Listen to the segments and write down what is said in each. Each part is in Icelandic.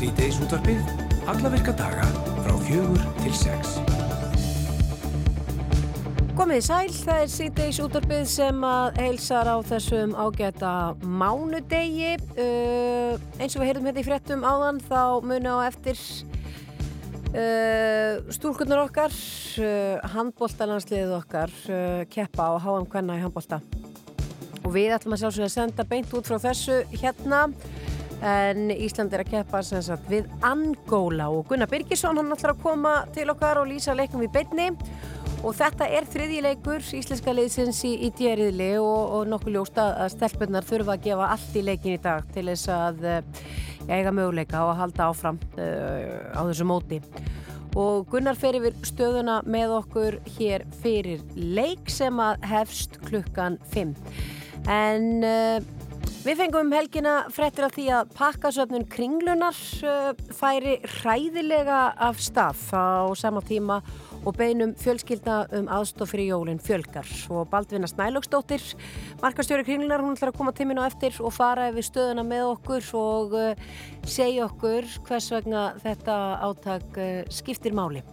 Sýteis útvarpið, alla virka daga frá fjögur til sex. Komið í sæl, það er Sýteis útvarpið sem að heilsar á þessum ágæta mánudegi. Uh, eins og við heyrðum hérna í fréttum áðan þá muni á eftir uh, stúrkurnar okkar, uh, handbóltalansliðið okkar, uh, keppa á HM Kvenna í handbólta. Og við ætlum að sjálfsögja að senda beint út frá þessu hérna en Ísland er að keppa sagt, við Angóla og Gunnar Birgisson hann ætlar að koma til okkar og lýsa leikum við beinni. Og þetta er þriðji leikur íslenska leiðsins í, í djeriðli og, og nokkuð ljósta að stelpunnar þurfa að gefa allt í leikin í dag til þess að uh, eiga möguleika og að halda áfram uh, á þessu móti. Og Gunnar fer yfir stöðuna með okkur hér fyrir leik sem að hefst klukkan 5 en uh, Við fengum um helgina frettir af því að pakkasöfnun kringlunar uh, færi hræðilega af stað á sama tíma og beinum fjölskyldna um aðstof fyrir jólinn fjölgar. Og Baldvina Snælöksdóttir, markastjóri kringlunar, hún ætlar að koma tíminu á eftir og fara yfir stöðuna með okkur og uh, segja okkur hvers vegna þetta áttak uh, skiptir máli.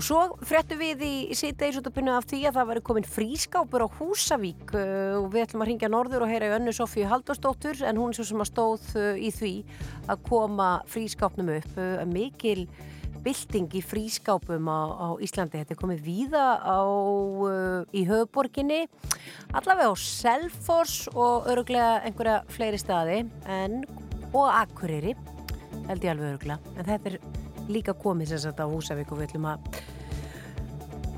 Og svo frettu við í, í sýteisutupinu af því að það væri komin frískápur á Húsavík uh, og við ætlum að ringja norður og heyra í önnu Sofíu Haldurstóttur en hún er svo sem að stóð uh, í því að koma frískápnum upp. Uh, mikil bylting í frískápum á, á Íslandi. Þetta er komið víða á, uh, í höfuborginni, allavega á Selfors og öruglega einhverja fleiri staði en, og Akureyri, held ég alveg öruglega. En þetta er líka komið sem sagt á Húsavík og við ætlum að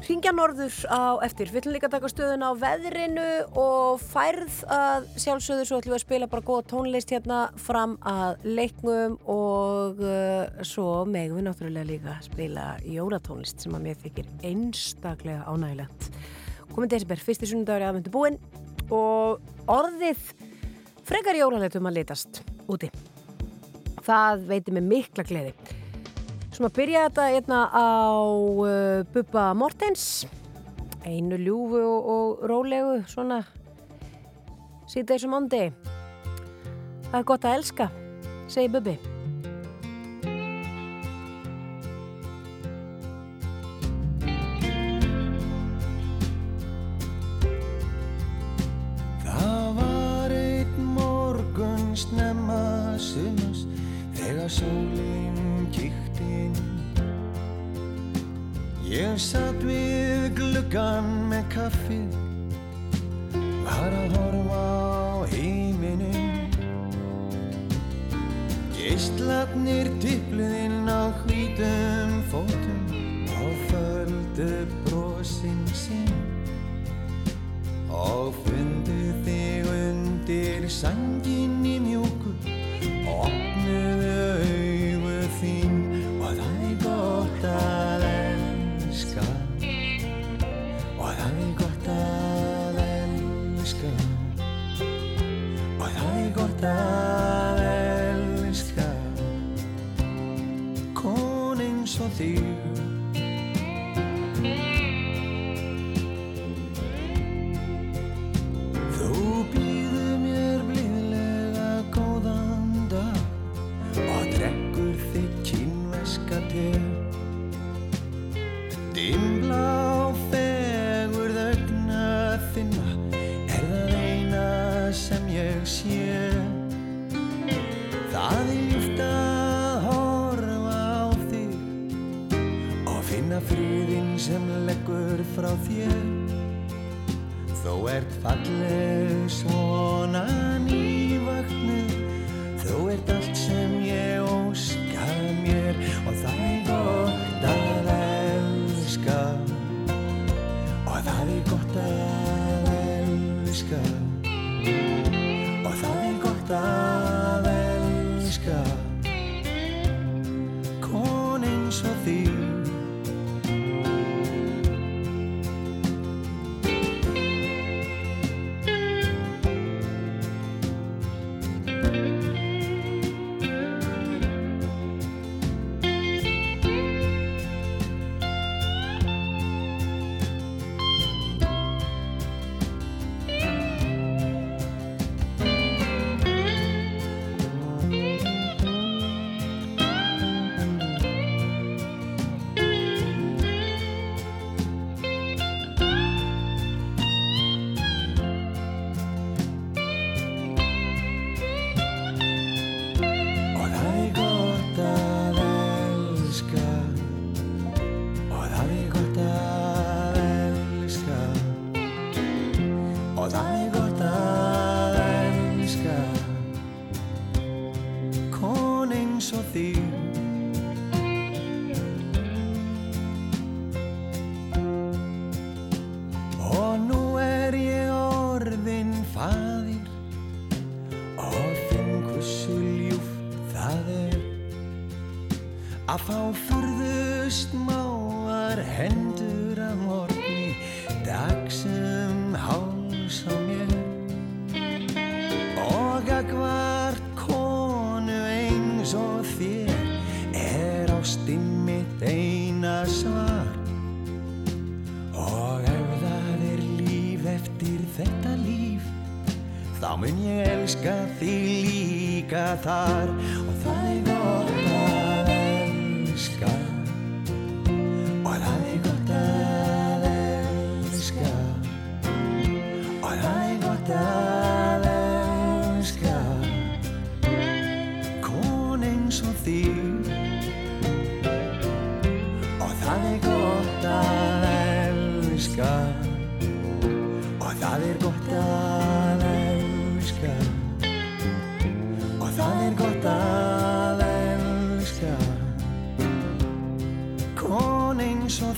ringja norður á eftir. Við ætlum líka að taka stöðun á veðrinu og færð að sjálfsögðu svo ætlum við að spila bara góða tónlist hérna fram að leiknum og uh, svo megum við náttúrulega líka að spila jólatónlist sem að mér þykir einstaklega ánægilegt. Komið desember, fyrsti sunnundagur er aðvendu búinn og orðið frekar jólaleitum að litast úti. Það veitir mig mikla gleði. Svo maður byrja þetta einna á uh, Bubba Mortens. Einu ljúfu og, og rólegu svona síðan þessum ándi Það er gott að elska segi Bubbi við gluggan ég sé. Það er líft að horfa á þig og finna friðinn sem leggur frá þér. Þó ert falleg líka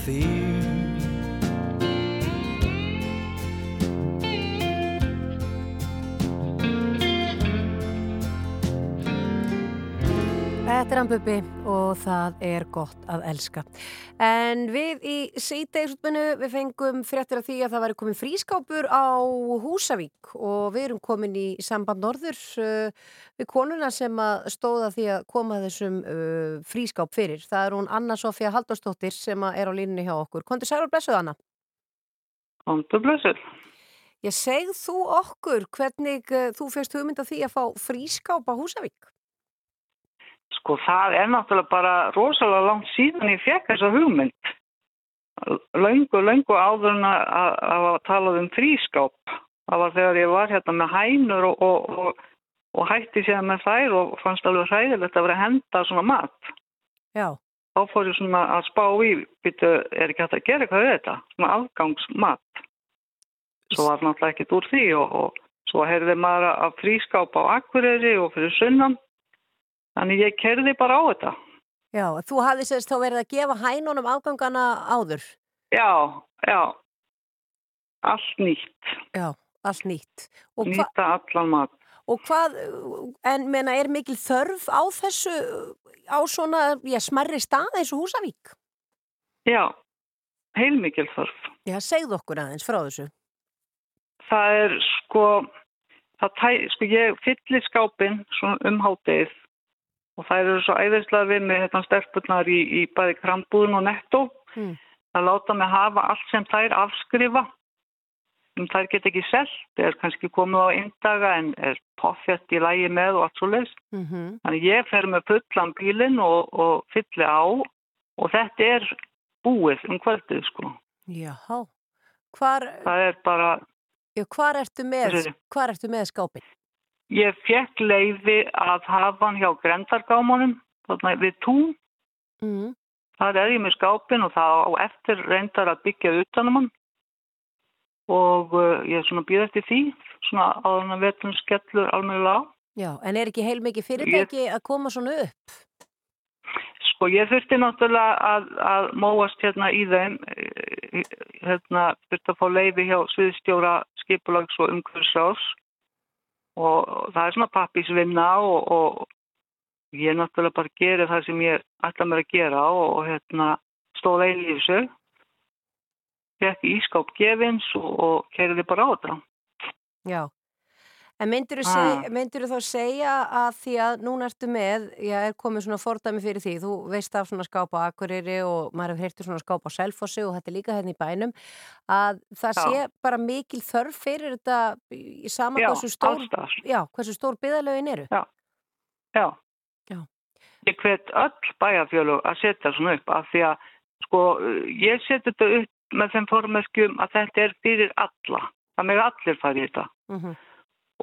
þig Þetta er hann Bubbi og það er gott að elska. En við í síðdegisutminu við fengum fréttir af því að það væri komin frískápur á Húsavík og við erum komin í samband norður uh, við konuna sem að stóða því að koma þessum uh, frískáp fyrir. Það er hún Anna Sofía Halldórsdóttir sem er á línunni hjá okkur. Kondur Særur blessuð Anna? Kondur blessuð. Ég segð þú okkur hvernig uh, þú fyrst hugmynd af því að fá frískáp á Húsavík? Sko það er náttúrulega bara rosalega langt síðan ég fekk þessa hugmynd. Laungu, laungu áður en að, að, að tala um frískáp. Það var þegar ég var hérna með hænur og, og, og, og hætti sér með þær og fannst alveg hræðilegt að vera að henda svona mat. Já. Þá fór ég svona að spá í, býtu, er ekki hægt að gera eitthvað við þetta? Svona afgangsmat. Svo var náttúrulega ekkert úr því og, og svo heyrði maður að frískáp á Akureyri og fyrir sunnan. Þannig ég kerði bara á þetta. Já, þú hafði sérst þá verið að gefa hænunum afgangana áður? Já, já. Allt nýtt. Já, allt nýtt. Og Nýta allan mat. Og hvað, en meina, er mikil þörf á þessu, á svona, já, smerri stað eins og Húsavík? Já, heilmikil þörf. Já, segð okkur aðeins frá þessu. Það er sko, það tæ, sko ég fyllir skápin svona um háttegið og það eru svo æðislega við með hérna sterfurnar í, í bæði krambúðun og netto. Mm. Það láta mig hafa allt sem þær afskrifa. Um þær get ekki selt, er kannski komið á eindaga en er poffjett í lægi með og allt svo leiðst. Mm -hmm. Þannig ég fer með fullan bílinn og, og fylli á og þetta er búið um kvöldið sko. Jáhá, hvar... Það er bara... Já, hvar ertu með, ertu með skápinn? Ég fekk leiði að hafa hann hjá grendargámanum, þarna við tún. Mm. Það er ég með skápin og það á eftir reyndar að byggja utanum hann. Og uh, ég er svona býð eftir því, svona á þannig að vetum skellur alveg á. Já, en er ekki heil mikið fyrirtæki ég... að koma svona upp? Sko, ég þurfti náttúrulega að, að móast hérna í þeim, hérna, þurfti að fá leiði hjá sviðstjóra skipulags og umhverfisás og það er svona pappisvinna og, og ég náttúrulega bara gerir það sem ég ætla mér að gera og, og hérna stóð einn í þessu. Fekk ískáp gefins og, og kerði bara á þetta. Já, en myndir þú ah. þá segja að því að núna ertu með, ég er komið svona fordæmi fyrir því, þú veist af svona skáp á Akureyri og maður hefur heyrtið svona skáp á Selfossi og þetta er líka hérna í bænum að það já. sé bara mikil þörf fyrir þetta í stór, já, hversu stór byðalögin eru Já, já, já. Ég hvet öll bæjarfjölu að setja svona upp af því að sko ég seti þetta upp með þeim formeskjum að þetta er fyrir alla það með allir farið þetta mm -hmm.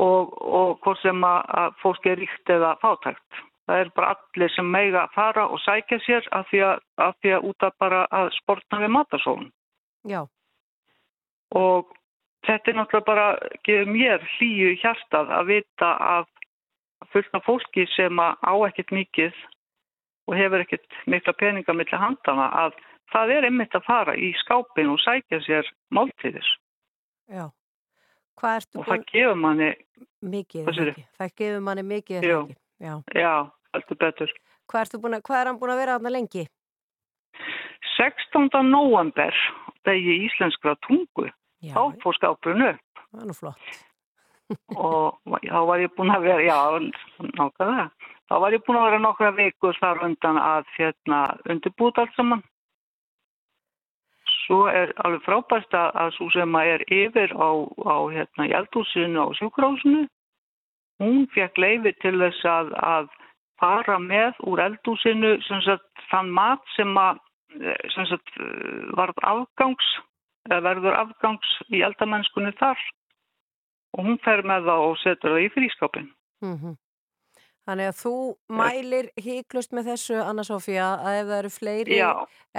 Og, og hvort sem að, að fólk er ríkt eða fátækt. Það er bara allir sem meiga að fara og sækja sér af því að, af því að út af bara að sportna við matasóðun Já. Og þetta er náttúrulega bara gefur mér hlýju hjartað að vita að fullna fólki sem á ekkert mikið og hefur ekkert mikla peninga millir handana að það er einmitt að fara í skápin og sækja sér máltíðis Já og það gefur manni mikið, mikið. það gefur manni mikið já, já, alltaf betur hvað, búin, hvað er hann búin að vera aðna lengi? 16. november, degi íslenskra tungu, Já, þá fór skápurinn upp það er nú flott. og þá var ég búin að vera, já, nákvæmlega, þá var ég búin að vera nokkra vikur þar undan að hérna undirbúta allt saman. Svo er alveg frábært að, svo sem að er yfir á, á hérna jældúsinu og sjúkrásinu, hún fekk leifi til þess að, að fara með úr eldúsinu sagt þann mat sem að sagt afgangs verður afgangs í eldamennskunni þar og hún fer með það og setur það í frískapin. Mm Þannig að þú mælir híklust með þessu, Anna Sofía, að ef það eru fleiri Já,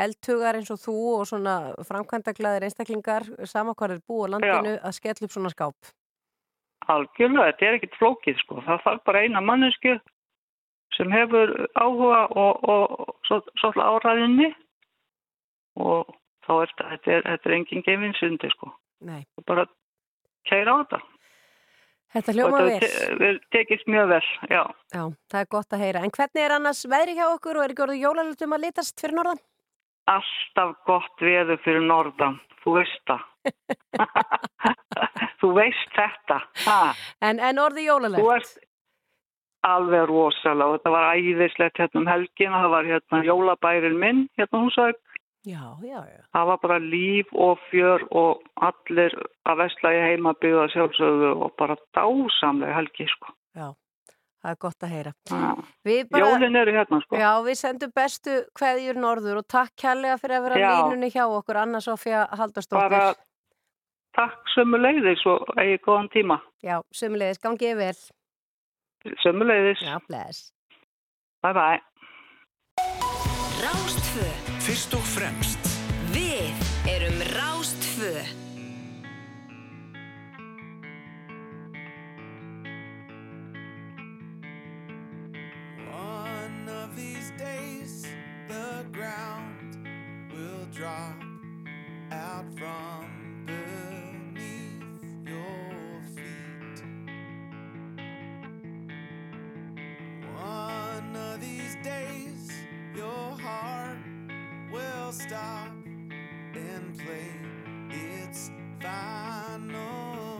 eldtugar eins og þú og svona framkvæmdaglaðir einstaklingar, sama hvað er búið á landinu, að skella upp svona skáp. algjörlega, þetta er ekkit flókið sko. Það þarf bara eina mannesku sem hefur áhuga og, og svo, svolítið áræðinni og þá er þetta, þetta er, er engin gefinsundi sko. Nei, Bara kæra á þetta. Þetta Og hljóma vel. þetta tekist mjög vel, já. Já, það er gott að heyra. En hvernig er annars veðri hjá okkur og er ekki orðið jólalutum að litast fyrir norðan? Alltaf gott veður fyrir norðan, þú veist það. þú veist þetta. En, en orðið Þú jólalegt? ert alveg rosalega og þetta var æðislegt hérna um helgina, það var hérna jólabærin minn, hérna húsæk. Já, já, já. Það var bara líf og fjör og allir að vesla í heimabíða sjálfsögðu og bara dásamlega helgi sko. Já, það er gott að heyra. Bara, Jólin eru hérna sko. já, við sendum bestu kveðjur norður og takk kærlega fyrir að vera Já. línunni hjá okkur, Anna Sofía Haldarsdóttir. Bara takk sömuleiðis og eigi góðan tíma. Já, sömulegis, gangið vel. Sömuleiðis. Já, bless. Bye bye. Rástfö. Fyrst og fremst Við erum Rástfö. One of these days, the ground will drop out from your heart will stop and play. Its final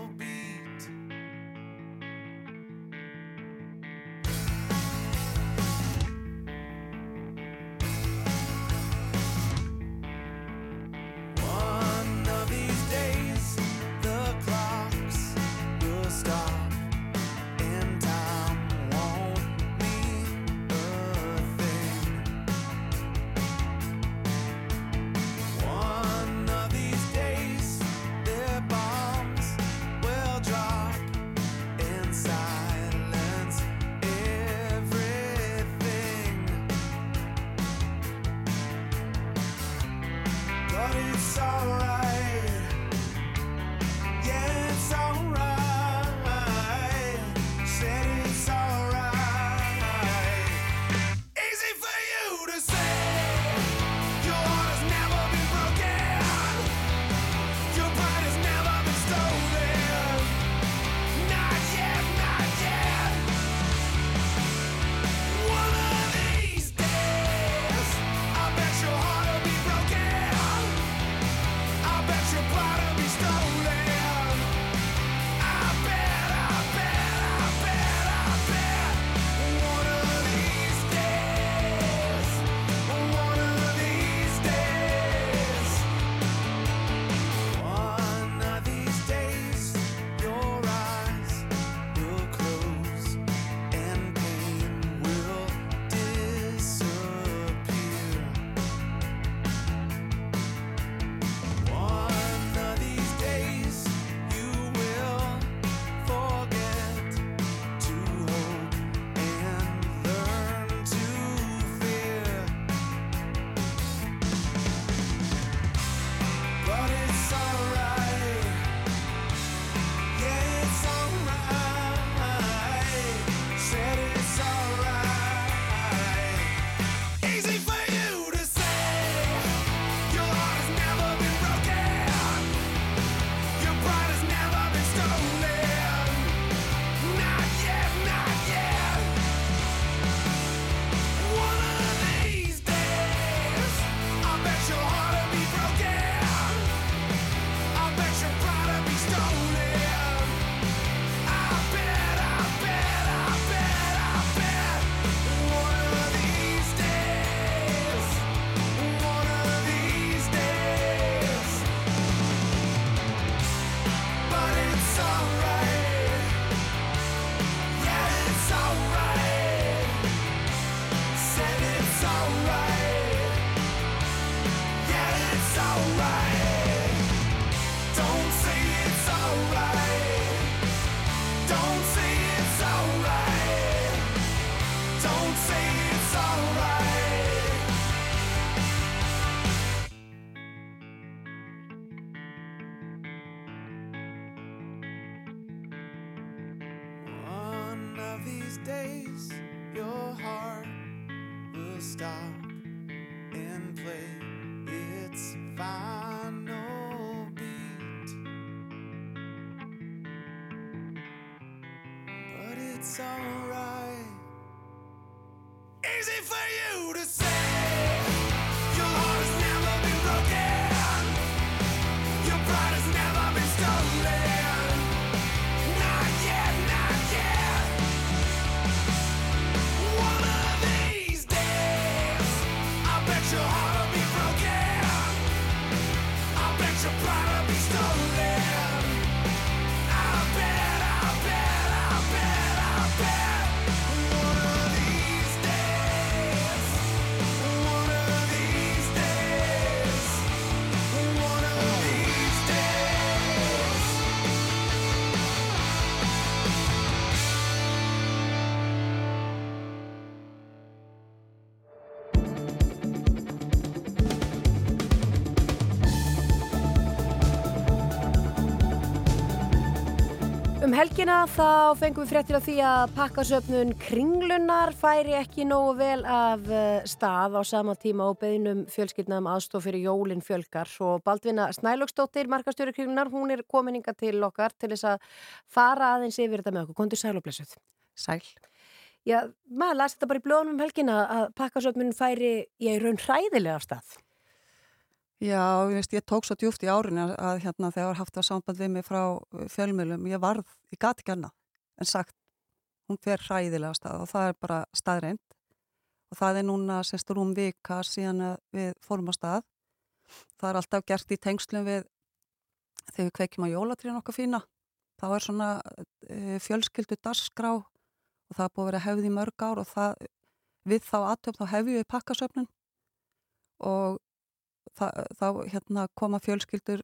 helgina þá fengum við fréttir af því að pakkasöfnun kringlunar færi ekki nógu vel af eh, stað á sama tíma og beðinum fjölskyldnaðum aðstof fyrir jólin fjölgar og Baldvina Snælöksdóttir, markastjóri kringlunar, hún er kominninga til okkar til þess að fara aðeins yfir þetta með okkur. Kondur sæl og blessuð. Sæl. Já, maður las þetta bara í blóðum um helgina að pakkasöfnun færi í raun hræðilega af stað. Já, ég veist, ég tók svo djúft í árinu að, hérna þegar haft það samband við mig frá uh, fjölmjölum, ég varð, ég gati ekki annað en sagt, hún fer hræðilega stað og það er bara staðreind og það er núna sérst rúm vika síðan við fórum á stað. Það er alltaf gert í tengslum við þegar við kveikjum á jólatríðan okkar fína. Þá er svona uh, fjölskyldu darskrá og það er búið að vera hefði mörg ár og það, við þá aðtöfn þá hefjum við pakkasöfnun og þá hérna, koma fjölskyldur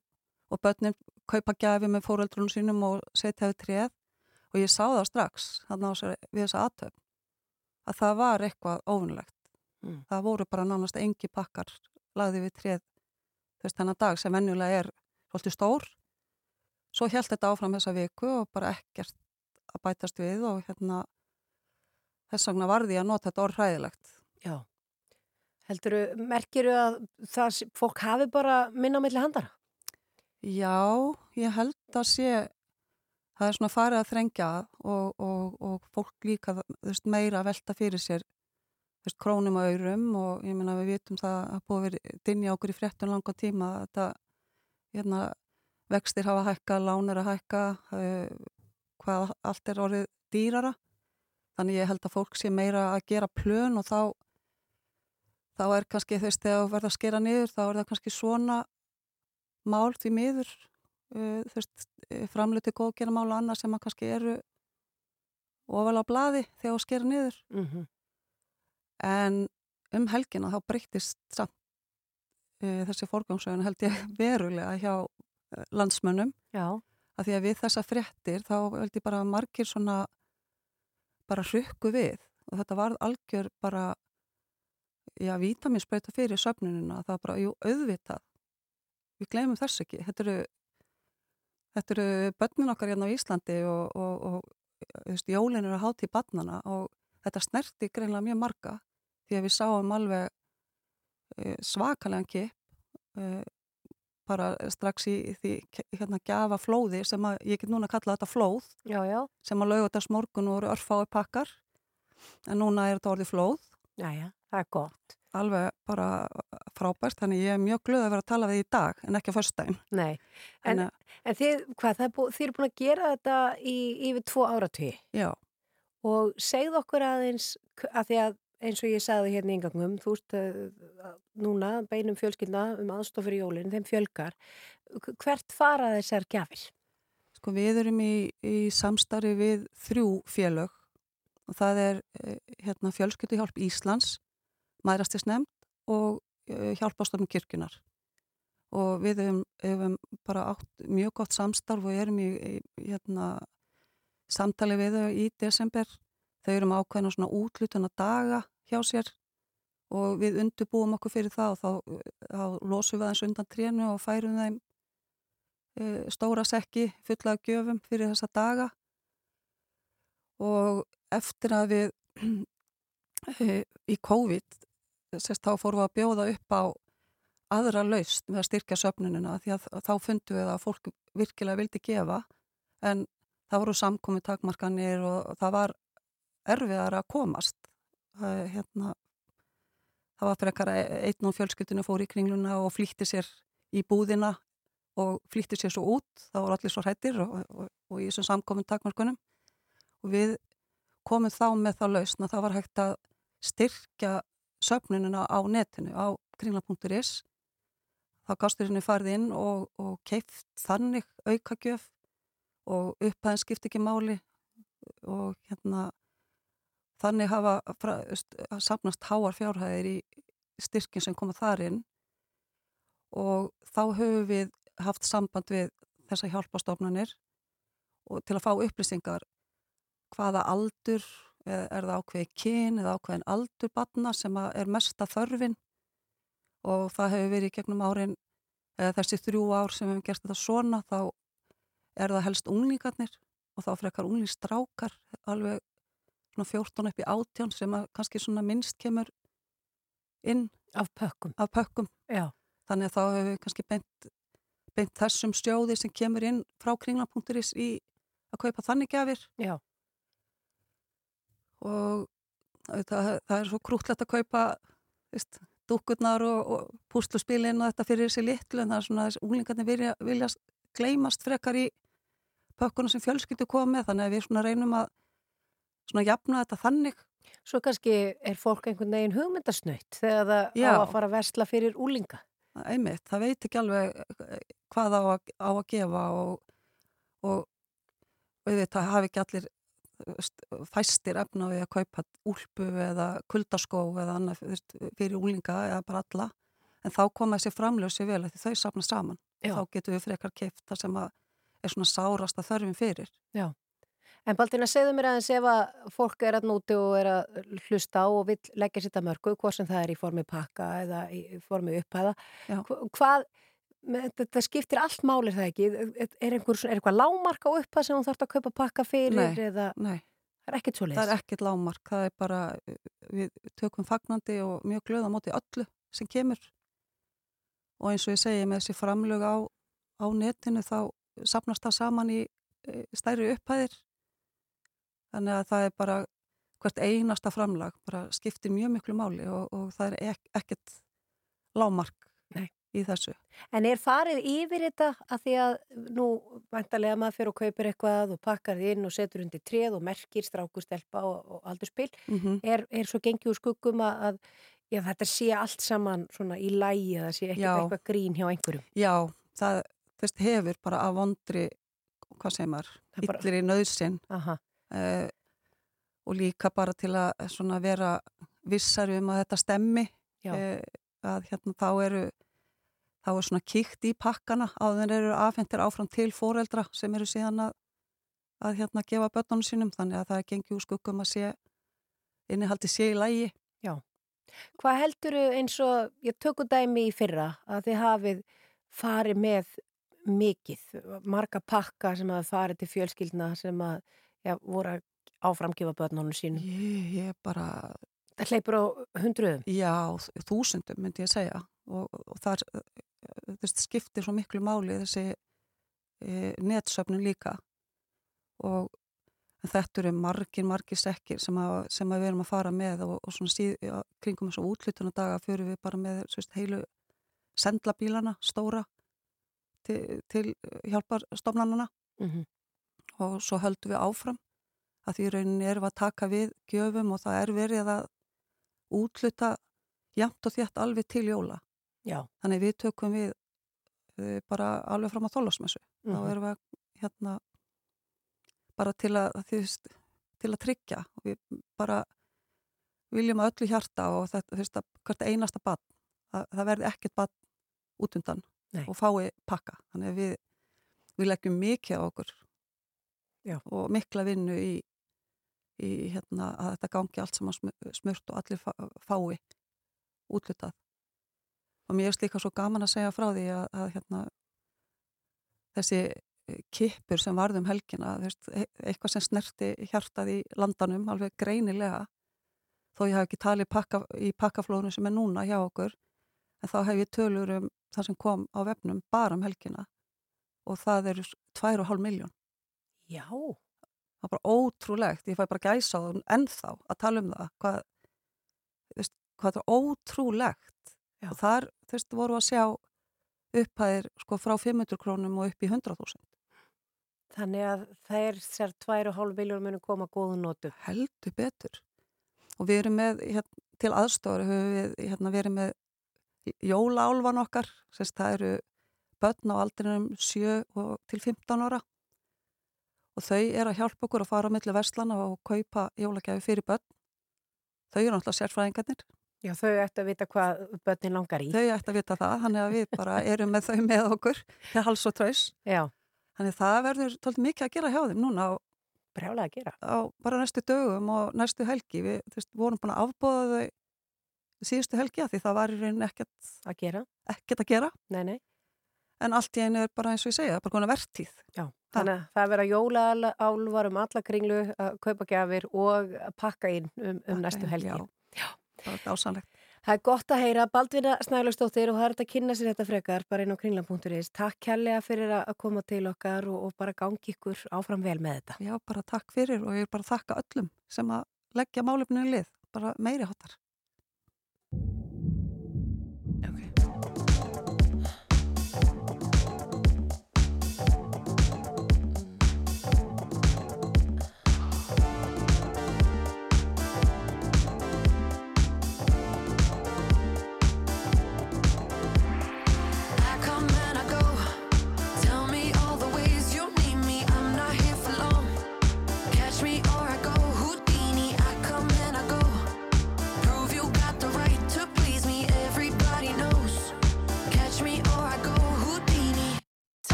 og börnin kaupa gæfi með fóreldrunum sínum og setja við tréð og ég sá það strax þarna við þessa aðtöfn að það var eitthvað óvinnlegt. Mm. Það voru bara nánast engi pakkar lagði við tréð þess þennan dag sem venjulega er svolítið stór. Svo held þetta áfram þessa viku og bara ekkert að bætast við og hérna þess vegna varði ég að nota þetta orð hræðilegt. Já. Helduru, merkiru að það, fólk hafi bara minna á milli handara? Já, ég held að sé, það er svona farið að þrengja og, og, og fólk líka veist, meira að velta fyrir sér veist, krónum og aurum og ég meina við vitum það að búið verið dinja okkur í fréttun langa tíma að þetta hérna, vextir hafa hækka, lánir að hækka, hvað allt er orðið dýrara. Þannig ég held að fólk sé meira að gera plön og þá, þá er kannski þess þegar þú verður að skera niður, þá er það kannski svona mál því miður, uh, þú veist, framluti góðgera mál og annað sem að kannski eru ofalega á blaði þegar þú skera niður. Mm -hmm. En um helgina þá breyttist samt uh, þessi forgangsögun held ég verulega hjá landsmönnum Já. að því að við þessa fréttir þá held ég bara margir svona bara hrukku við og þetta var algjör bara já, vítaminsbreyta fyrir söfnununa það var bara, jú, auðvitað. Við glemum þess ekki. Þetta eru, þetta eru börnin okkar hérna á Íslandi og, og, og þú veist, jólin eru að háti í barnana og þetta snerti greinlega mjög marga því að við sáum alveg uh, svakalega kip uh, bara strax í því hérna gjafa flóði sem að ég get núna að kalla þetta flóð Já, já. sem að laugatast morgun voru örfái pakkar. En núna er þetta orðið flóð. Já, það er gott. alveg bara frábært þannig ég er mjög glöð að vera að tala við í dag en ekki á föstudaginn. Nei, en, en, en þið, hvað, er bú, þið eru búin að gera þetta í yfir tvo áratví já, og segð okkur aðeins að því að eins og ég sagði hérna í yngangum, þú veist uh, núna beinum fjölskyldna um aðstof fyrir jólinn, þeim fjölgar. Hvert fara þessar gjafir? sko við erum í, í samstarfi við þrjú félög. Og það er eh, hérna, fjölskylduhjálp Íslands mæðrastis nefnd og eh, hjálpastofnum kirkjunar og við hefum, hefum bara átt mjög gott samstarf og erum í, í hérna, samtali við þau í desember. Þau eru með ákveðna svona útlutuna daga hjá sér og við undurbúum okkur fyrir það og þá, þá losum við aðeins undan trénu og færum þeim e, stóra sekki fulla af gjöfum fyrir þessa daga. Og eftir að við e, í COVID sérst þá fórum við að bjóða upp á aðra laust með að styrkja söfnunina því að þá fundum við að fólk virkilega vildi gefa en það voru samkomi takmarkanir og það var erfiðar að komast. Það, hérna, það var frekar að einn og fjölskyldinu fór í kringluna og flýtti sér í búðina og flýtti sér svo út. Það voru allir svo hrættir og, og, og í þessum samkominn takmarkunum. Og við komum þá með það lausna. Það var hægt að styrkja söfnununa á netinu, á kringla.is. Þá gasturinn er farið inn og, og keift þannig aukagjöf og upphæðin skipt ekki máli og hérna þannig hafa fra, samnast háar fjárhæðir í styrkin sem koma þar inn og þá höfum við haft samband við þessa hjálpastofnanir og til að fá upplýsingar hvaða aldur er það ákveði kyn eða ákveðin aldur batna sem er mesta þörfin og það hefur verið gegnum árin eða þessi þrjú ár sem við hefum gert þetta svona þá er það helst unglingarnir og þá frekar unglingstrákar alveg 14 upp í átján sem kannski svona minnst kemur inn af pökkum, af pökkum. þannig að þá hefur við kannski beint, beint þessum stjóði sem kemur inn frá kringla.is í að kaupa þannig gafir Já. Og það, það er svo krútlegt að kaupa veist, dúkurnar og, og púsluspilin og þetta fyrir þessi litlu en það er svona þess að unglingarnir vilja, vilja gleymast frekar í pökkunum sem fjölskyldu komið þannig að við svona reynum að svona jafna þetta þannig. Svo kannski er fólk einhvern veginn hugmyndasnöytt þegar það Já. á að fara að versla fyrir úlinga. Einmitt, það veit ekki alveg eh, hvað á að, á að gefa og, og, og þetta hafi ekki allir fæstir efna við að kaupa úlpu eða kuldaskó eða annað fyrir úlinga eða bara alla en þá koma þessi framljósi vel því þau sapna saman. Já. Þá getum við frekar keift það sem að er svona sárast að þörfum fyrir. Já. En Baldina, segðu mér aðeins ef að fólk er að núti og er að hlusta á og vil leggja sitt að mörgu, hvað sem það er í formi pakka eða í formi upphæða, hvað, þetta skiptir allt málir það ekki? Er, einhver, er eitthvað lámark á upphæð sem hún þarf að kaupa pakka fyrir Nei. eða Nei. það er ekkert svo Það er ekkert lámark, það er bara, við tökum fagnandi og mjög glöð á móti öllu sem kemur og eins og ég segi með þessi framlög á, á netinu þá sapnast það saman í e, stærri upphæðir þannig að það er bara hvert einasta framlag bara skiptir mjög miklu máli og, og það er ek, ekkert lámark Nei. Í þessu. En er farið yfir þetta að því að nú vantarlega maður fyrir og kaupir eitthvað og pakkar því inn og setur undir treð og merkir strákustelpa og, og aldurspil Mm er, er svo gengið úr skuggum að, að já, þetta sé allt saman svona í lægi eða sé ekkert eitthvað grín hjá einhverjum. Já, það þvist, hefur bara að vondri, hvað Það er bara- illir í nöðsinn Aha, uh, og líka bara til að svona vera vissar um að þetta stemmi. Uh, að hérna þá eru þá er svona kíkt í pakkana á þeir eru afhendir áfram til fóreldra sem eru síðan að, að hérna gefa börnunum sínum þannig að það er gengið úr skuggum að sé innihaldi sé í lægi Hvað heldur eins og, ég tökur dæmi í fyrra að þið hafið farið með mikið, marga pakka sem að farið til fjölskyldna sem að já, voru að áframgefa börnunum sínum. ég, ég bara, Það hleypur á hundruðum. já, þúsundum myndi ég segja og, og það þess, skiptir svo miklu máli þessi e, netsöfnun líka. Og þetta eru margir, margir sekkir sem að, sem að við erum að fara með og, og svona síð, já, kringum þessu útlutuna daga fyrir við bara með svist, heilu sendlabílana stóra til, til hjálparstofnanana Mm og svo höldum við áfram. Að því rauninni erum að taka við gjöfum og það er verið að útluta jæmt og þétt alveg til jóla. Já. Þannig við tökum við uh, bara alveg fram á þólasmessu. Mhm. Þá erum við hérna bara til að, veist, til að tryggja og við bara viljum að öllu hjarta og þetta, þú veist, að hvert einasta bann, það, það verði ekkert bann út undan Nei. og fái pakka. Þannig við, við leggjum mikið á okkur Já. og mikla vinnu í, í hérna, að þetta gangi allt saman smu- smurt og allir fá- fái útlutað. Og mér er líka svo gaman að segja frá því að, að hérna, þessi kippur sem varðum helgina, veist, e- eitthvað sem snerti hjartað í landanum alveg greinilega, þó ég hafi ekki talið pakka, í pakkaflónu sem er núna hjá okkur, en þá hef ég tölur um það sem kom á vefnum bara um helgina og það eru 2,5 miljón. Já. það var bara ótrúlegt, ég fæ bara gæsa á það ennþá að tala um það hvað, veist, hvað það er ótrúlegt Já. og þar þú veist, voru að sjá upphæðir sko frá 500 krónum og upp í 100.000 Þannig að þær sér 2,5 miljónum munu koma góðun notu. heldur betur. Og við erum með hérna, til aðstofur höfum við hérna, verið með jólaálvan okkar sérst það eru börn á aldrinum 7 og til 15 ára. Og þau eru að hjálpa okkur að fara á milli verslana og kaupa jólagjafi fyrir börn. Þau eru náttúrulega sérfræðingarnir Já, þau ættu að vita hvað börnin langar í. þau ætti að vita það, þannig að við bara erum með þau með okkur til hals og traus Já, þannig að það verður tólið mikið að gera hjá þeim núna brjálega að gera. á bara næstu dögum og næstu helgi við þú veist, vorum búin að afbóða þau síðustu helgi að því það var í rauninni ekkert, Að gera? ekkert að gera Nei, nei. en allt í einu er bara eins og ég segja, bara konar vertíð Já, þannig að það vera jólaálvar um alla kringlu að kaupa gjafir og að pakka inn um, um næstu helgi. Já, það er dásanlegt Það er gott að heyra Baldvina Snælustóttir og það er þetta að kynna sér þetta frekar bara inn á kringlan.is. Takk kærlega fyrir að koma til okkar og, og bara gangi ykkur áfram vel með þetta. Já, bara takk fyrir og ég er bara að þakka öllum sem að leggja málefninu í lið, bara meiri hotar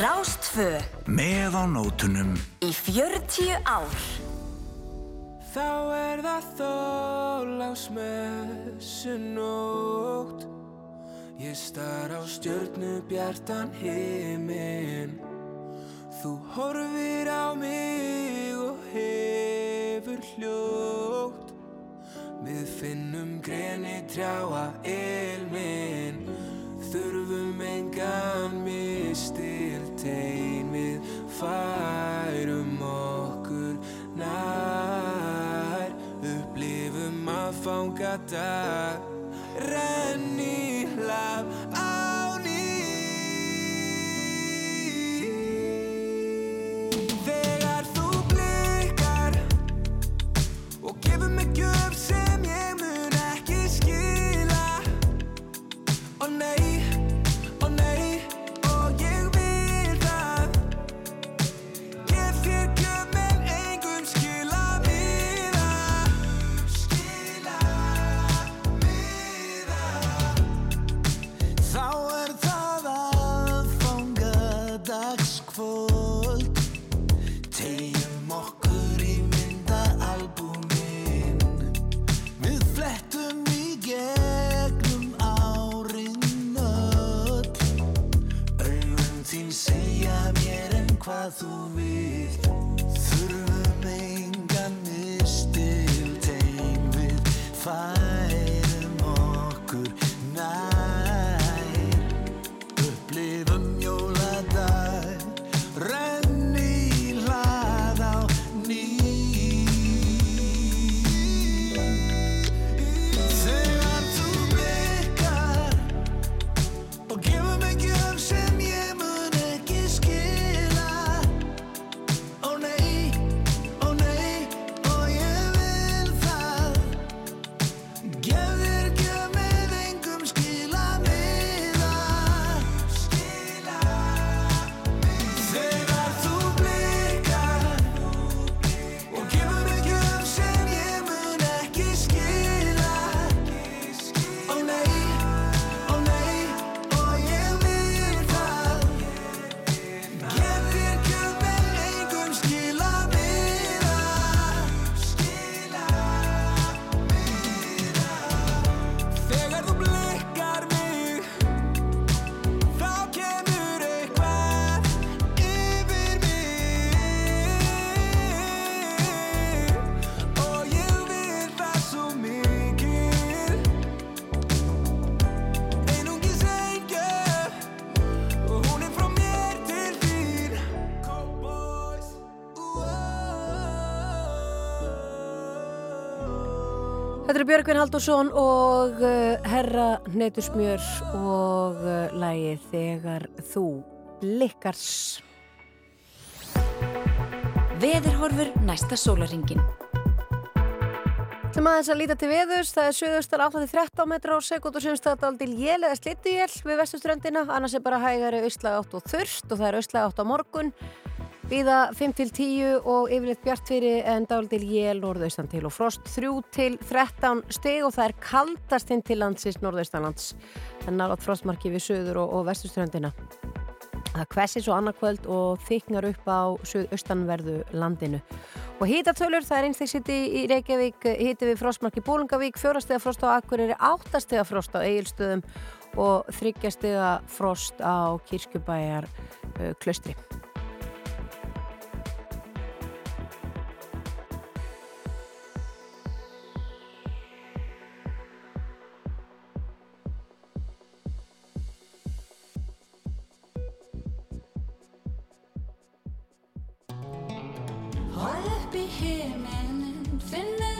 Rástfö Með á nótunum. Í 40 ár. Þá er það þólásmessunótt Ég star á stjörnu bjartan himinn. Þú horfir á mig og hefur hljótt. Við finnum greni trjáa ilminn. Þurfum engan mistil teimið færum okkur nær. Upplifum að fanga dag. Björgvin Haldursson og uh, Herra Neytusmjör og uh, lægið Þegar þú blikkars. Veðurhorfur næsta sólaringin. Til maður þess að líta til veðurs, það er söðustar 8-13 metra á sekund og sögumstæða aldil jél eða slittuél við vestuströndina, annars er bara hægari austlæg átt og þurft og það er austlæg átt á morgun. Víða 5-10 og yfirleitt bjart fyrir en dálítil jél norðaustan til og frost 3-13 stig og það er kaldast inn til landsins norðaustanlands en nálátt frostmarki við söður og, og vestuströndina. Það kvessi svo annarkvöld og þyknar upp á suðaustanverðu landinu. Og hítatölur, það er einstaksitt í Reykjavík, híti við frostmarki Bólungavík, fjórastega frost á Akureyri, áttastega frost á Egilstöðum og þryggjastega frost á Kirkjubæjar klöstri. Horð upp í himinin,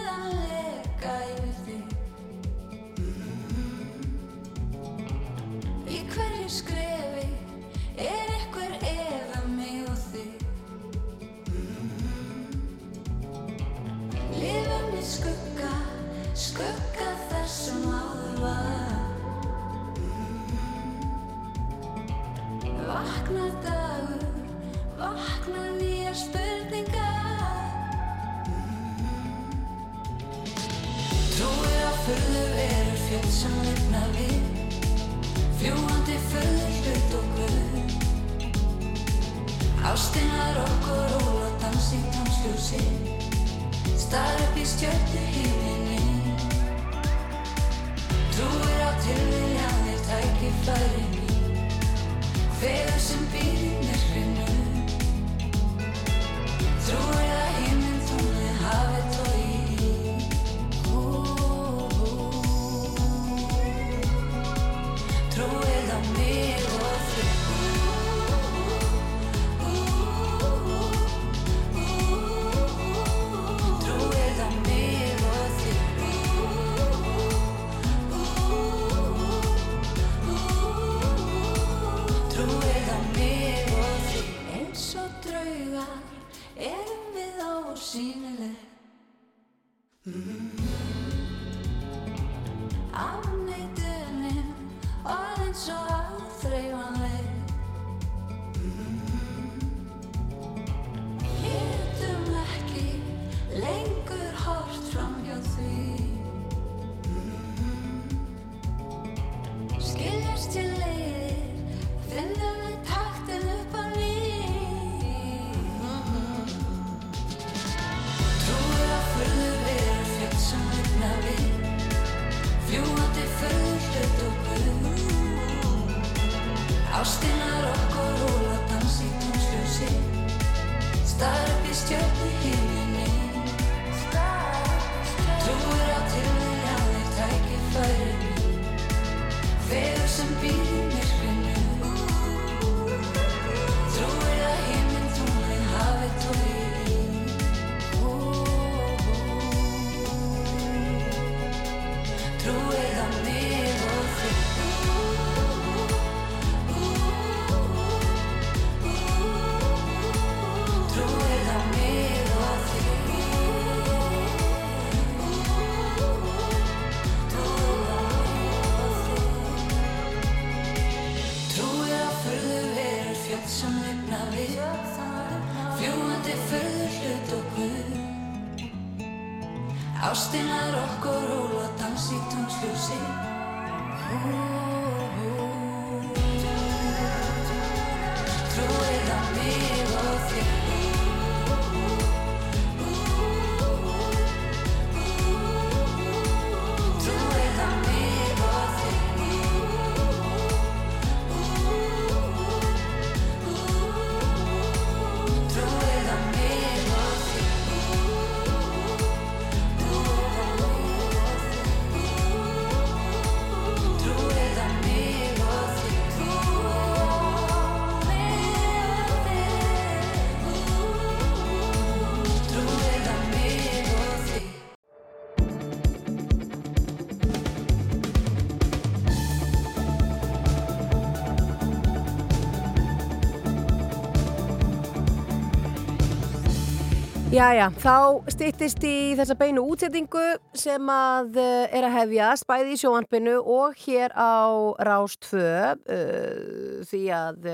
Jæja, þá styttist í þessa beinu útsettingu sem að uh, er að hefjast bæði í sjóanpinu og hér á Rás 2 uh, því að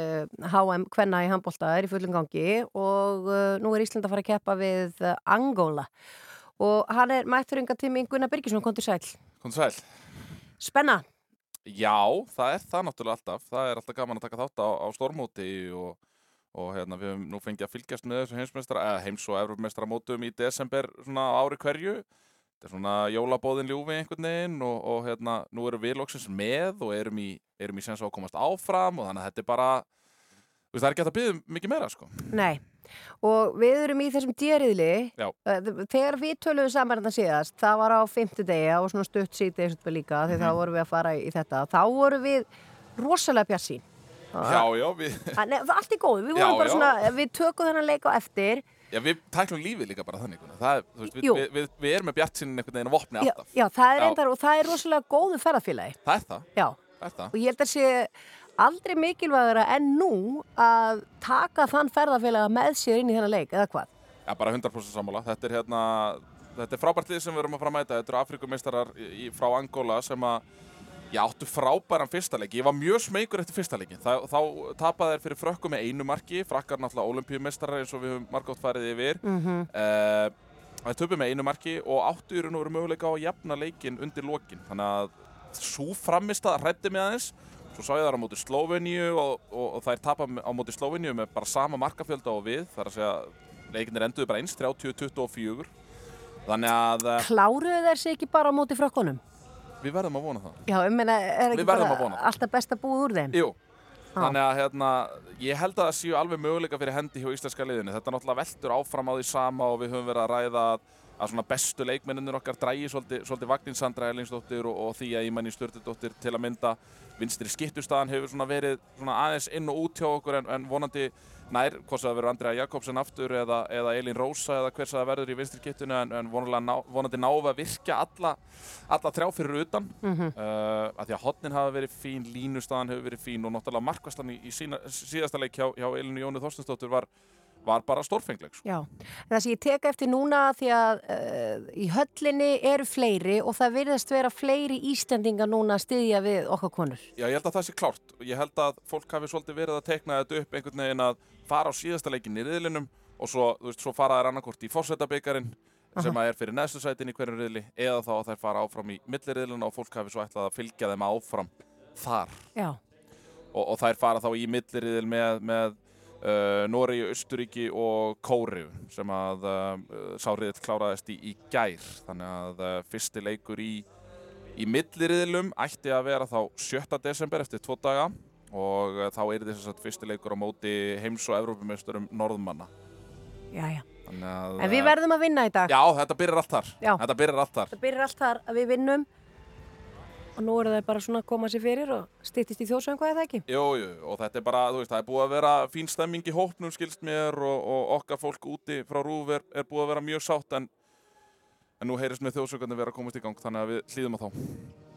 HM Kvenna í handbólta er í fullum gangi og uh, nú er Ísland að fara að keppa við Angola og hann er mætturinga tími Gunnar Birgisson, kontur sæl. Kom sæl. Spenna, Já, það er það náttúrulega alltaf. Það er alltaf gaman að taka þátt á, á stórmóti og, og hérna, við höfum nú fengið að fylgjast með þessu heimsmeistra, eða heims- og evropmeistra mótum í desember svona ári hverju. Þetta er svona jólabóðin ljúfi einhvern veginn og, og hérna, nú erum við loksins með og erum í, erum í sens að komast áfram og þannig að þetta er bara, veist, það er ekki hægt að byggja um mikið meira, sko. nei. Og við erum í þessum dýriðli, Já. þegar við töluðum saman þetta síðast, það var á fimmtudegi og svona stutt síðdegi svona líka, því þá vorum við að fara í þetta, þá vorum við rosalega bjarsín. Já, já, við, Nei, er allt í góð, við vorum bara svona, við tökum þennan leik á eftir já, við tæklum lífið líka bara þannig. Það er, veist, við, við, við, erum með bjart sinni einhvern veginn að vopni já, alltaf. já, það er endar og það er rosalega góðu ferðarfélagi Það er það, Já, það er það. og ég held að sé aldrei mikilvægara en nú að taka þann ferðarfélaga með sér inn í þennan leik, eða hvað? Já, bara 100% sammála. Þetta er hérna, þetta er frábært lið sem við erum að fara að mæta. Þetta eru Afrikumeistarar frá Angola sem að, já, áttu frábæran fyrsta leik. Ég var mjög smeykur eftir fyrsta leikin. Þá, þá tapaði þeir fyrir frökkum með einu marki. Frakkar náttúrulega olimpíumeistarar eins og við höfum margótt farið yfir. Mm Mhm. Það töpuð með einu marki og áttu í raun og veru möguleika á að jafna leikin undir lokin. Þannig að svo framist að hrætti mig aðeins. Svo sá ég þar á móti Slóveníu og, og, og þær tapa á móti Slóveníu með bara sama markafjölda og við. Það er að segja, leikinir enduðu bara eins, 30-24. Þannig að eh, Kláruðu þeir sig ekki bara á móti frökkunum? Við verðum að vona það. Já, ég meina, er ekki bara alltaf best að búa úr þeim? Jú, þannig að hérna, ég held að það séu alveg möguleika fyrir hendi hjá íslenska liðinu. Þetta náttúrulega veltur áfram á því sama og við höfum verið að ræða að svona bestu leikmennir okkar drægi svolítið, svolítið Vagnin Sandra Erlingsdóttir og, og því að Ímanni Sturldóttir til að mynda vinstri skiptustaðan hefur svona verið svona aðeins inn og út hjá okkur en, en vonandi nær, hvort það verður Andrea Jakobsen aftur eða, eða Elín Rósa eða hvers að það verður í vinstri skiptunu en, en ná, vonandi við að virkja alla, alla þrjá fyrir utan Mhm. uh, að því að hotnin hafa verið fín, línustaðan hefur verið fín og náttúrulega markvæslan í, í sína, síðasta leik hjá, hjá Elinu Jónu Þorstensdóttir var, var bara stórfengleg sko. Já, það sem ég tek eftir núna því að uh, í höllinni eru fleiri og það virðast vera fleiri Íslendinga núna að styðja við okkar konur. Já, ég held að það sé klárt ég held að fólk hafi svolítið verið að tekna þetta upp einhvern veginn að fara á síðasta leikin í riðlinum og svo, þú veist, svo fara þær annarkort í fórsetabikarin sem að er fyrir neðstu sætin í hverjum riðli eða þá að þær fara áfram í milliriðluna og fólk hafi svo ætlað að fylgja þeim áfram þar Já, og, og þær fara þá í milliriðil með, með uh, Noregi, Östuríki og Kóriu sem að uh, sá riðil kláraðist í, í gær þannig að uh, fyrsti leikur í, í milliriðilum ætti að vera þá 7. desember eftir tvo daga og þá er þess að fyrsti leikur á móti heims- og Evrópumeisturum Norðmanna að, En við verðum að vinna í dag. Já, þetta byrjar allt þar. Þetta byrjar allt þar Það byrjar allt þar að við vinnum og nú eru það bara svona að koma sér fyrir og styttist í er það ekki? Jú, jú, og þetta er bara, þú veist, það er búið að vera fín stemming í hópnum, skilst mér og, og okkar fólk úti frá Rúf er, er búið að vera mjög sátt en, en nú heyrist með þjóðsökandi vera að komast í gang þannig að við hlýðum á þá